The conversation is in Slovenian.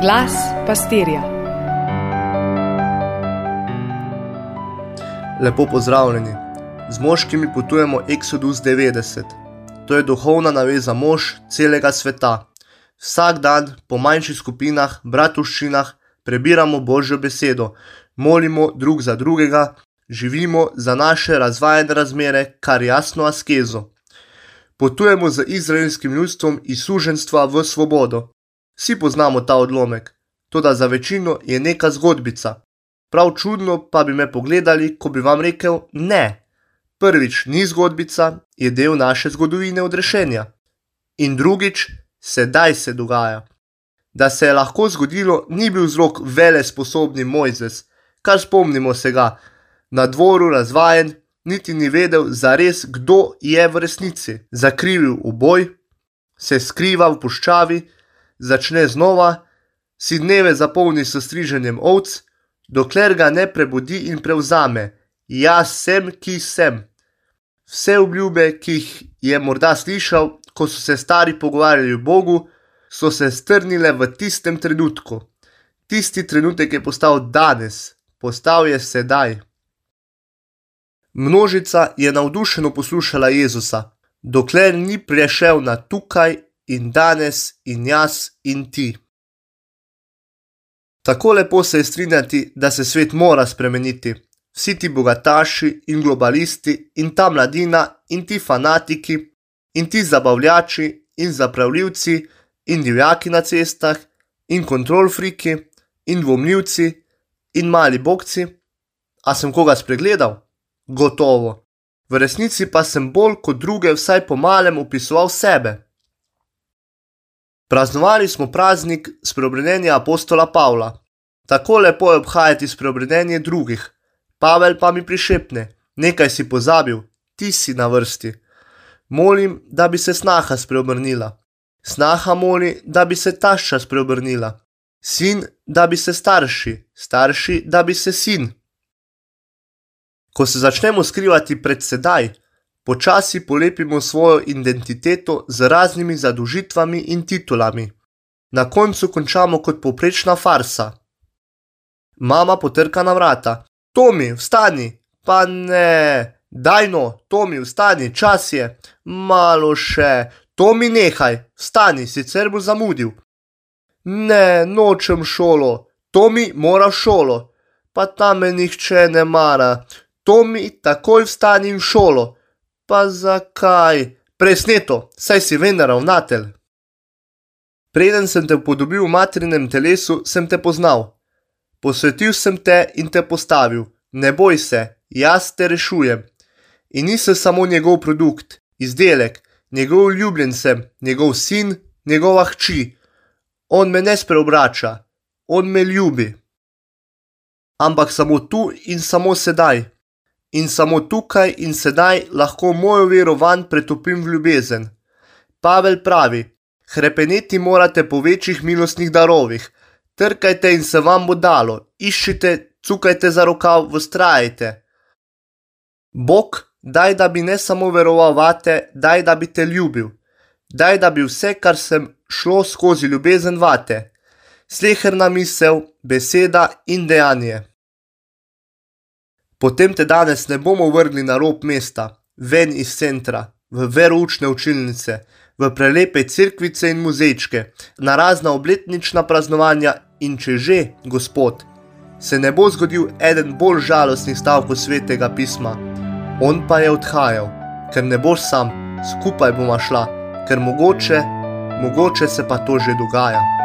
Glas pastirja. Lepo pozdravljeni. Z moškimi potujemo Exodus 90. To je duhovna naveza mož celega sveta. Vsak dan po manjših skupinah, bratovščinah, prebiramo Božjo besedo, molimo drug za drugega, živimo za naše razvajene razmere, kar jasno askezo. Potujemo z izraelskim ljudstvom iz suženstva v svobodo. Vsi poznamo ta odlomek, toda za večino je neka zgodbica. Prav čudno pa bi me pogledali, ko bi vam rekel: Ne, prvič ni zgodbica, je del naše zgodovine odrešenja. In drugič, sedaj se dogaja. Da se je lahko zgodilo, ni bil vzrok vele sposobni Mojzes, kar spomnimo se ga, na dvoru razvajen, niti ni vedel zares, kdo je v resnici. Zakrivil uboj, se skriva v puščavi, začne znova, si dneve zapolni s striženjem ovc, dokler ga ne prebudi in prevzame: Jaz sem, ki sem. Vse obljube, ki jih je morda slišal, ko so se stari pogovarjali o Bogu, so se strnile v tistem trenutku. Tisti trenutek je postal danes, postal je sedaj. Množica je navdušeno poslušala Jezusa, dokler ni prešel na tukaj in danes in jaz in ti. Tako lepo se je strinjati, da se svet mora spremeniti. Vsi ti bogataši in globalisti, in ta mladina, in ti fanatiki, in ti zabavljači, in zapravljivci, in divjaki na cestah, in kontrolfriki, in dvomljivci, in mali bogci. A sem koga spregledal? Gotovo. V resnici pa sem bolj kot druge vsaj po malem opisoval sebe. Praznovali smo praznik spreobrnenja apostola Pavla. Tako lepo je obhajati spreobrnenje drugih. Pavel pa mi prišepne: Nekaj si pozabil, ti si na vrsti. Molim, da bi se snaha spreobrnila. Snaha moli, da bi se tašča spreobrnila. Sin, da bi se starši, starši, da bi se sin. Ko se začnemo skrivati pred sedaj, počasi polepimo svojo identiteto z raznimi zadužitvami in titulami. Na koncu končamo kot poprečna farsa. Mama potrka na vrata. Tomi, vstani! Pa ne, daj no, Tomi, vstani, čas je. Malo še, Tomi, nehaj, vstani, sicer bo zamudil. Ne, nočem šolo, Tomi mora šolo, pa tam me nihče ne mara. Tomi, takoj vstani v šolo. Pa zakaj? Presneto, saj si vendar ravnatelj. Preden sem te podobil v materinem telesu, sem te poznal. Posvetil sem te in te postavil. Ne boj se, jaz te rešujem. In nisem samo njegov produkt, izdelek, njegov ljubljen sem, njegov sin, njegova hči. On me ne spreobrača, on me ljubi. Ampak samo tu in samo sedaj. In samo tukaj in sedaj lahko mojo vero van pretopim v ljubezen. Pavel pravi: Hrepeneti morate po večjih milostnih darovih, trkajte in se vam bo dalo, iščite, cukajte za rokav, vztrajajte. Bog, daj da bi ne samo veroval vate, daj da bi te ljubil, daj da bi vse, kar sem šlo skozi ljubezen vate, sleherna misel, beseda in dejanje. Potem te danes ne bomo vrgli na rob mesta, ven iz centra, v veroučne učilnice, v prelepe crkvice in muzejčke, na razna obletnična praznovanja in če že, Gospod, se ne bo zgodil eden bolj žalostnih stavkov svetega pisma. On pa je odhajal, ker ne boš sam, skupaj bomo šla, ker mogoče, mogoče se pa to že dogaja.